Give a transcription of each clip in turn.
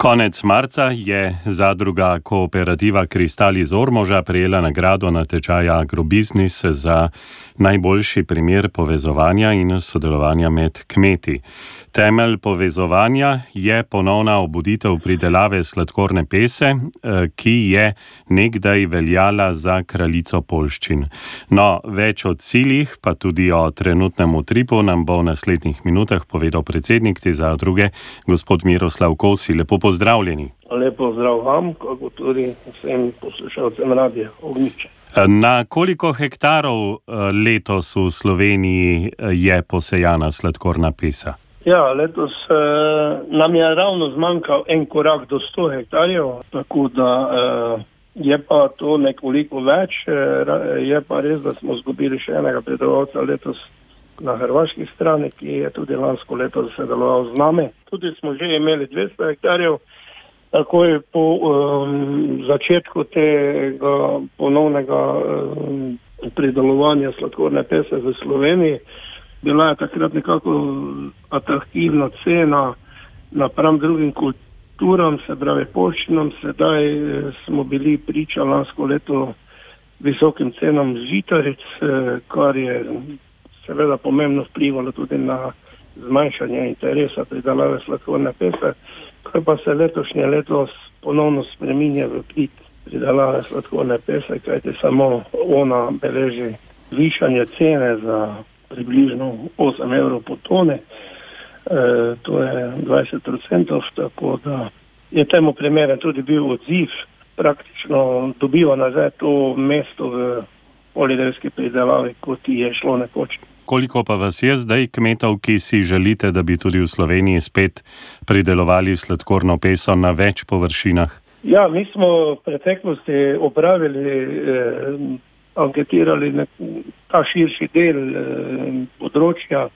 Konec marca je zadruga kooperativa Kristal iz Ormoža prejela nagrado na tečaju Agrobiznis za najboljši primer povezovanja in sodelovanja med kmeti. Temelj povezovanja je ponovna obuditev pridelave sladkorne pese, eh, ki je nekdaj veljala za kraljico polščin. No, več o ciljih, pa tudi o trenutnem utripu, nam bo v naslednjih minutah povedal predsednik te zadruge, gospod Miroslav Kosi. Lepo pozdravljeni. Lepo zdrav vam, kako tudi vsem poslušalcem radia Ogniče. Na koliko hektarov eh, letos v Sloveniji eh, je posejana sladkorna pesa? Ja, letos eh, nam je ravno zmanjkal en korak do 100 hektarjev, tako da eh, je pa to nekoliko več. Eh, je pa res, da smo izgubili še enega predelovalca letos na hrvaški strani, ki je tudi lansko leto sodeloval z nami. Tudi smo že imeli 200 hektarjev. Takoj po um, začetku tega ponovnega um, pridelovanja sladkorne pese v Sloveniji, bila je takrat nekako atraktivna cena napram drugim kulturam, se pravi poščinom. Sedaj eh, smo bili priča lansko leto visokim cenam žitaric, eh, kar je seveda pomembno vplivalo tudi na zmanjšanje interesa pridelave sladkorne pese, kar pa se letošnje leto ponovno spreminja v prid pridelave sladkorne pese, kajte samo ona beleži višanje cene za približno 8 evrov po tone, e, to je 20 odstotkov, tako da je temu primeren tudi bil odziv, praktično dobiva nazaj to mesto v polidelski pridelavi, kot je šlo nekoč. Koliko pa vas je zdaj kmetov, ki si želite, da bi tudi v Sloveniji spet pridelovali sladkorno peso na več površinah? Ja, mi smo v preteklosti opravili eh, anketirali ta širši del eh, področja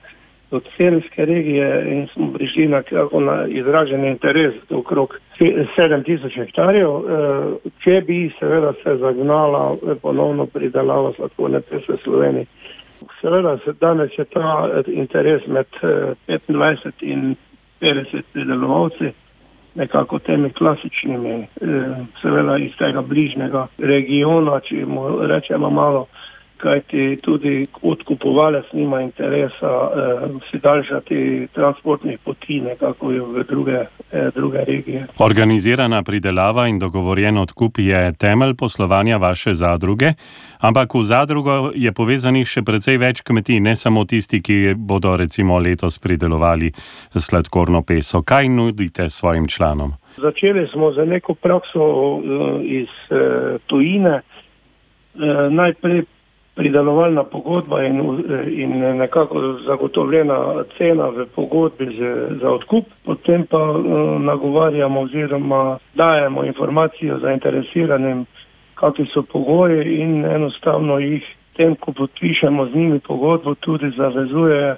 od celske regije in smo prišli na, na izražen interes okrog 7000 hektarjev. Eh, če bi seveda se zagnala ponovno pridelava sladkorne pese v Sloveniji. Seveda se danes je ta interes med 25 eh, in 50 pridelovalci nekako temi klasičnimi, eh, seveda iz tega bližnjega regiona, če mu rečemo malo, kajti tudi odkupovalec nima interesa eh, si daljšati transportnih poti nekako v druge, eh, druge regije. Organizirana pridelava in dogovorjen odkup je temelj poslovanja vaše zadruge, ampak v zadrugo je povezanih še precej več kmetij, ne samo tisti, ki bodo recimo letos pridelovali sladkorno peso. Kaj nudite svojim članom? Začeli smo z neko prakso uh, iz uh, tujine. Uh, najprej pridelovalna pogodba in, in nekako zagotovljena cena v pogodbi z, za odkup, potem pa uh, nagovarjamo oziroma dajemo informacijo zainteresiranim, kakšni so pogoji in enostavno jih tem, ko podpišemo z njimi pogodbo, tudi zavezuje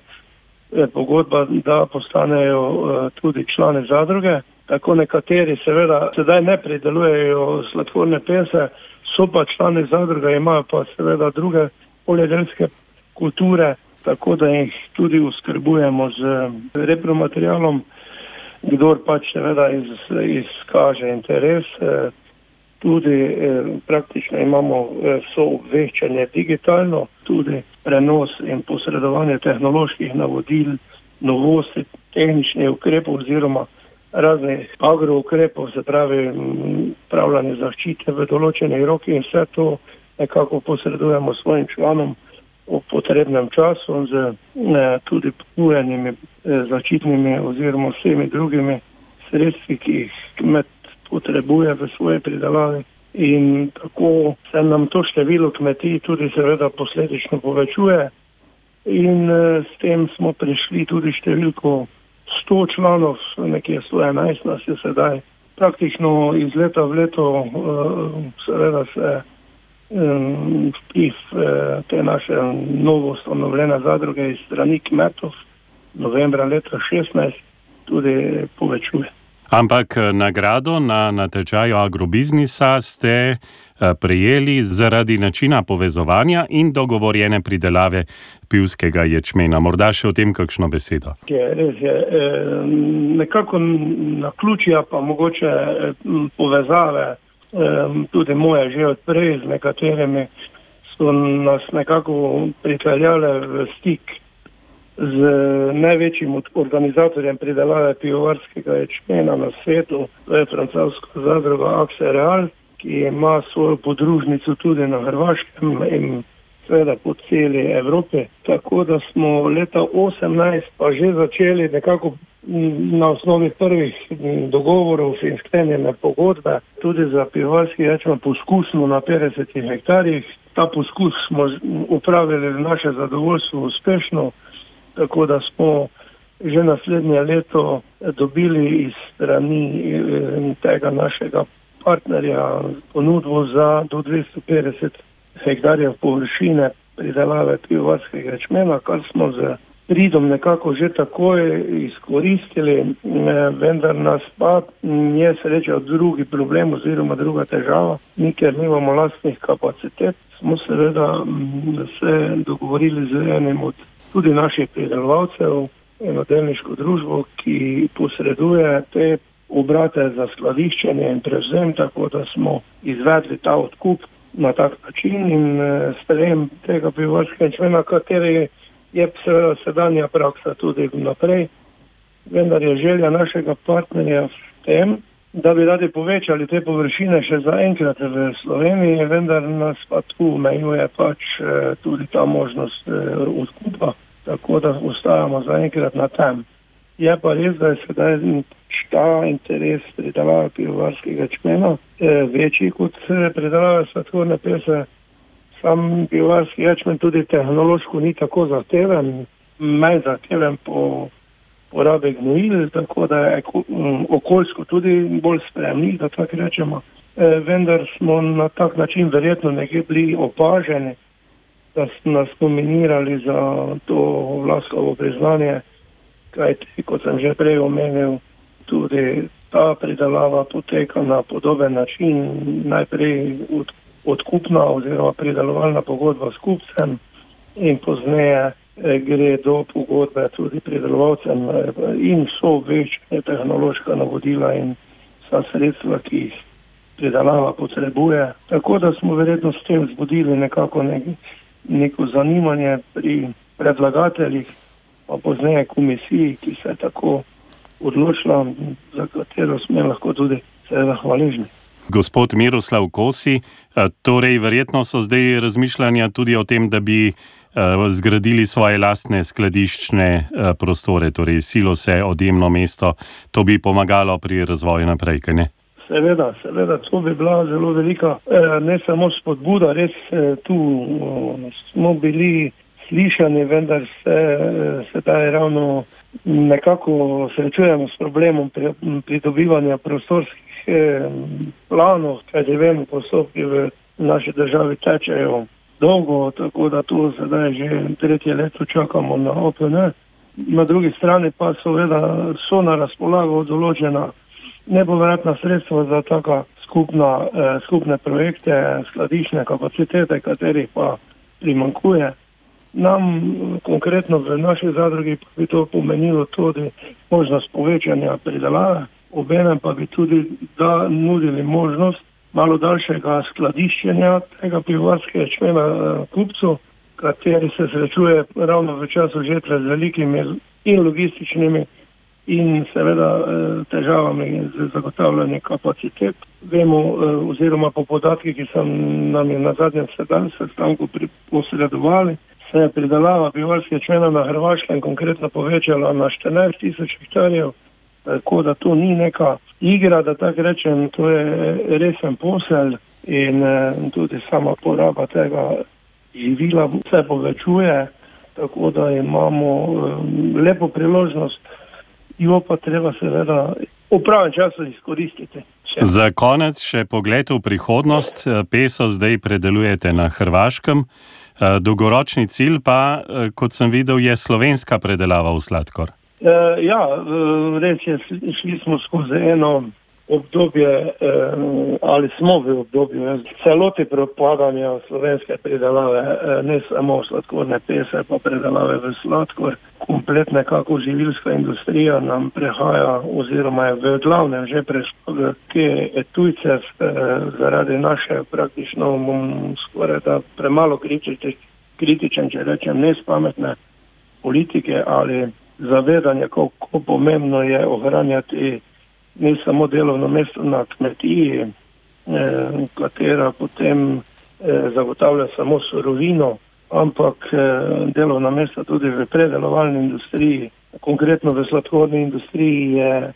eh, pogodba, da postanejo uh, tudi člane zadruge. Tako nekateri seveda sedaj ne pridelujejo sladkorne pese, so pa člani zadruga, imajo pa seveda druge poljedelske kulture, tako da jih tudi uskrbujemo z repromaterialom, kdor pač seveda iz, izkaže interes. Eh, tudi eh, praktično imamo eh, vso obveščanje digitalno, tudi prenos in posredovanje tehnoloških navodil, novosti, tehničnih ukrepov oziroma raznih agroukrepov, se pravi pravljanje zaščite v določenih roki in vse to nekako posredujemo svojim članom v potrebnem času z ne, tudi pokujenimi eh, zaščitnimi oziroma vsemi drugimi sredstvi, ki jih kmet potrebuje v svoje pridelavi. In tako se nam to število kmetij tudi seveda posledično povečuje. In e, s tem smo prišli tudi številko 100 članov, nekje 111 nas je sedaj. Praktično iz leta v leto uh, seveda se vpliv uh, te naše novo ustanovljene zadruge iz strani kmetov novembra leta 16 tudi povečuje. Ampak nagrado na natečaju agrobiznisa ste prejeli zaradi načina povezovanja in dogovorjene pridelave pivskega ječmena. Morda še o tem kakšno besedo. Je, res je. Nekako na ključja pa mogoče povezave, tudi moje že odprej z nekaterimi so nas nekako pripeljale v stik z največjim organizatorjem pridelave pivovarskega ječmena na svetu, to je francoska zadruga Axe Real, ki ima svojo podružnico tudi na Hrvaškem in seveda po celi Evropi. Tako da smo leta 18 pa že začeli nekako na osnovi prvih dogovorov in sklenjene pogodbe tudi za pivovarski ječmen poskusno na 50 hektarjih ta poskus smo upravili v naše zadovoljstvo uspešno, tako da smo že naslednje leto dobili iz strani eh, tega našega partnerja ponudbo za do 250 hektarjev površine pridelave pivovarskega rečmena, kar smo z pridom nekako že takoj izkoristili, eh, vendar nas pa je srečal drugi problem oziroma druga težava, mi ker nimamo lastnih kapacitet, smo seveda se dogovorili z enim od tudi naših pridelovalcev, eno delniško družbo, ki posreduje te obrate za skladiščenje in prevzem, tako da smo izvedli ta odkup na tak način in eh, sprejem tega pivovarskega člena, kateri je seveda sedanja praksa tudi naprej, vendar je želja našega partnerja v tem, da bi radi povečali te površine še za enkrat v Sloveniji, vendar nas pa tu omejuje pač eh, tudi ta možnost eh, odkupa, tako da ostajamo za enkrat na tem. Je pa res, da je sedaj ta interes pridelave pivovarskega čmena eh, večji kot pridelave sladkorne pese. Sam pivovarski ječmen tudi tehnološko ni tako zahteven, manj zahteven po porabe gnojil, tako da je okoljsko tudi bolj spremni, da tako rečemo. E, vendar smo na tak način verjetno nekje bili opaženi, da so nas nominirali za to vlaskovo priznanje, kajti, kot sem že prej omenil, tudi ta pridelava poteka na podoben način, najprej od, odkupna oziroma pridelovalna pogodba s kupcem in pozneje gre do pogodbe tudi pridelovalcem eh, in so večje tehnološka navodila in vsa sredstva, ki jih pridelava potrebuje. Tako da smo verjetno s tem zbudili nekako nek, neko zanimanje pri predlagateljih, pa pozneje komisiji, ki se je tako odločila, za katero smo lahko tudi seveda hvaležni. Gospod Miroslav Kosi, eh, torej verjetno so zdaj razmišljanja tudi o tem, da bi Eh, zgradili svoje lastne skladiščne eh, prostore, torej silo se odjemno mesto, to bi pomagalo pri razvoju naprej, kaj ne? Seveda, seveda, to bi bila zelo velika, ne samo spodbuda, res tu smo bili slišani, vendar se sedaj ravno nekako srečujemo s problemom pridobivanja prostorskih planov, kajti vemo, postopki v naši državi tečejo dolgo, tako da tu sedaj že tretje leto čakamo na OPN. Na drugi strani pa seveda so na razpolago določena nepovratna sredstva za taka skupna, eh, skupne projekte, skladišne kapacitete, katerih pa primankuje. Nam konkretno v naši zadrugi bi to pomenilo tudi možnost povečanja pridelave, obenem pa bi tudi da nudili možnost malo daljšega skladiščenja tega pivovarskega čmena eh, kupcu, kateri se srečuje ravno v času žetve z velikimi in logističnimi in seveda eh, težavami z zagotavljanjem kapacitet. Vemo, eh, oziroma po podatkih, ki sem nam je na zadnjem sestanku posredovali, se je pridelava pivovarskega čmena na Hrvaškem konkretno povečala na 14 tisoč hektarjev, tako da to ni neka igra, da tako rečem, to je resen posel in eh, tudi sama poraba tega živila se povečuje, tako da imamo eh, lepo priložnost, jo pa treba seveda v pravem času izkoristiti. Za konec še pogled v prihodnost. Eh, peso zdaj predelujete na Hrvaškem. Dolgoročni cilj pa, kot sem videl, je slovenska predelava v sladkor. Uh, ja, res je, šli smo skozi eno obdobje, eh, ali smo v obdobju celote propadanja slovenske predelave, eh, ne samo sladkorne pese, pa predelave v sladkor. Kompletna kako živilska industrija nam prehaja oziroma je v glavnem že prešla v te tujce eh, zaradi naše praktično skoraj da premalo kritičen, če rečem, nespametne politike ali zavedanje, kako pomembno je ohranjati ni samo delovno mesto na kmetiji, eh, katera potem eh, zagotavlja samo surovino, ampak eh, delovna mesta tudi v predelovalni industriji, konkretno v sladkorni industriji je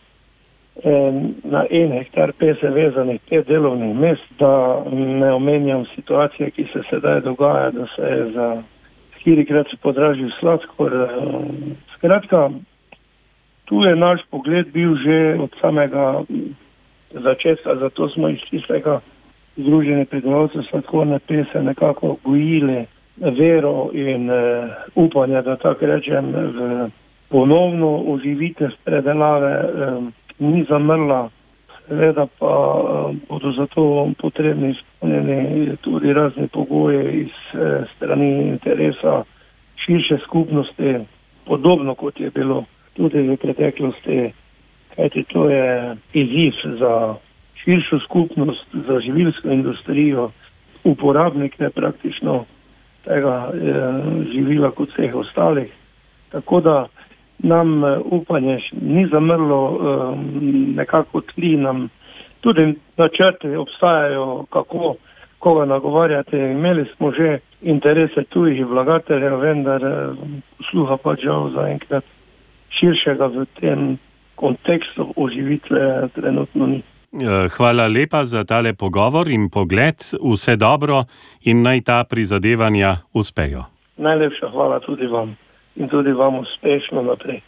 eh, na en hektar pese vezanih pet delovnih mest, da ne omenjam situacije, ki se sedaj dogaja, da se je za štirikrat podražil sladkor. Eh, skratka, tu je naš pogled bil že od samega začetka, zato smo iz tistega združenja predelovalcev sladkorne pese nekako gojili vero in uh, upanje, da tako rečem, v ponovno oživitev predelave um, ni zamrla. Seveda pa um, bodo zato potrebni izpolnjeni tudi razni pogoji iz uh, strani interesa širše skupnosti, podobno kot je bilo tudi v preteklosti, kajti to je izziv za širšo skupnost, za živilsko industrijo, uporabnike praktično tega eh, živila kot vseh ostalih. Tako da nam eh, upanje ni zamrlo, eh, nekako tli nam tudi načrte obstajajo, kako koga nagovarjate. Imeli smo že interese tujih vlagateljev, vendar sluha pa žal zaenkrat širšega v tem kontekstu oživitve trenutno ni. Eh, hvala lepa za tale pogovor in pogled. Vse dobro in naj ta prizadevanja uspejo. Najlepša hvala tudi vam in tudi vam uspešno naprej.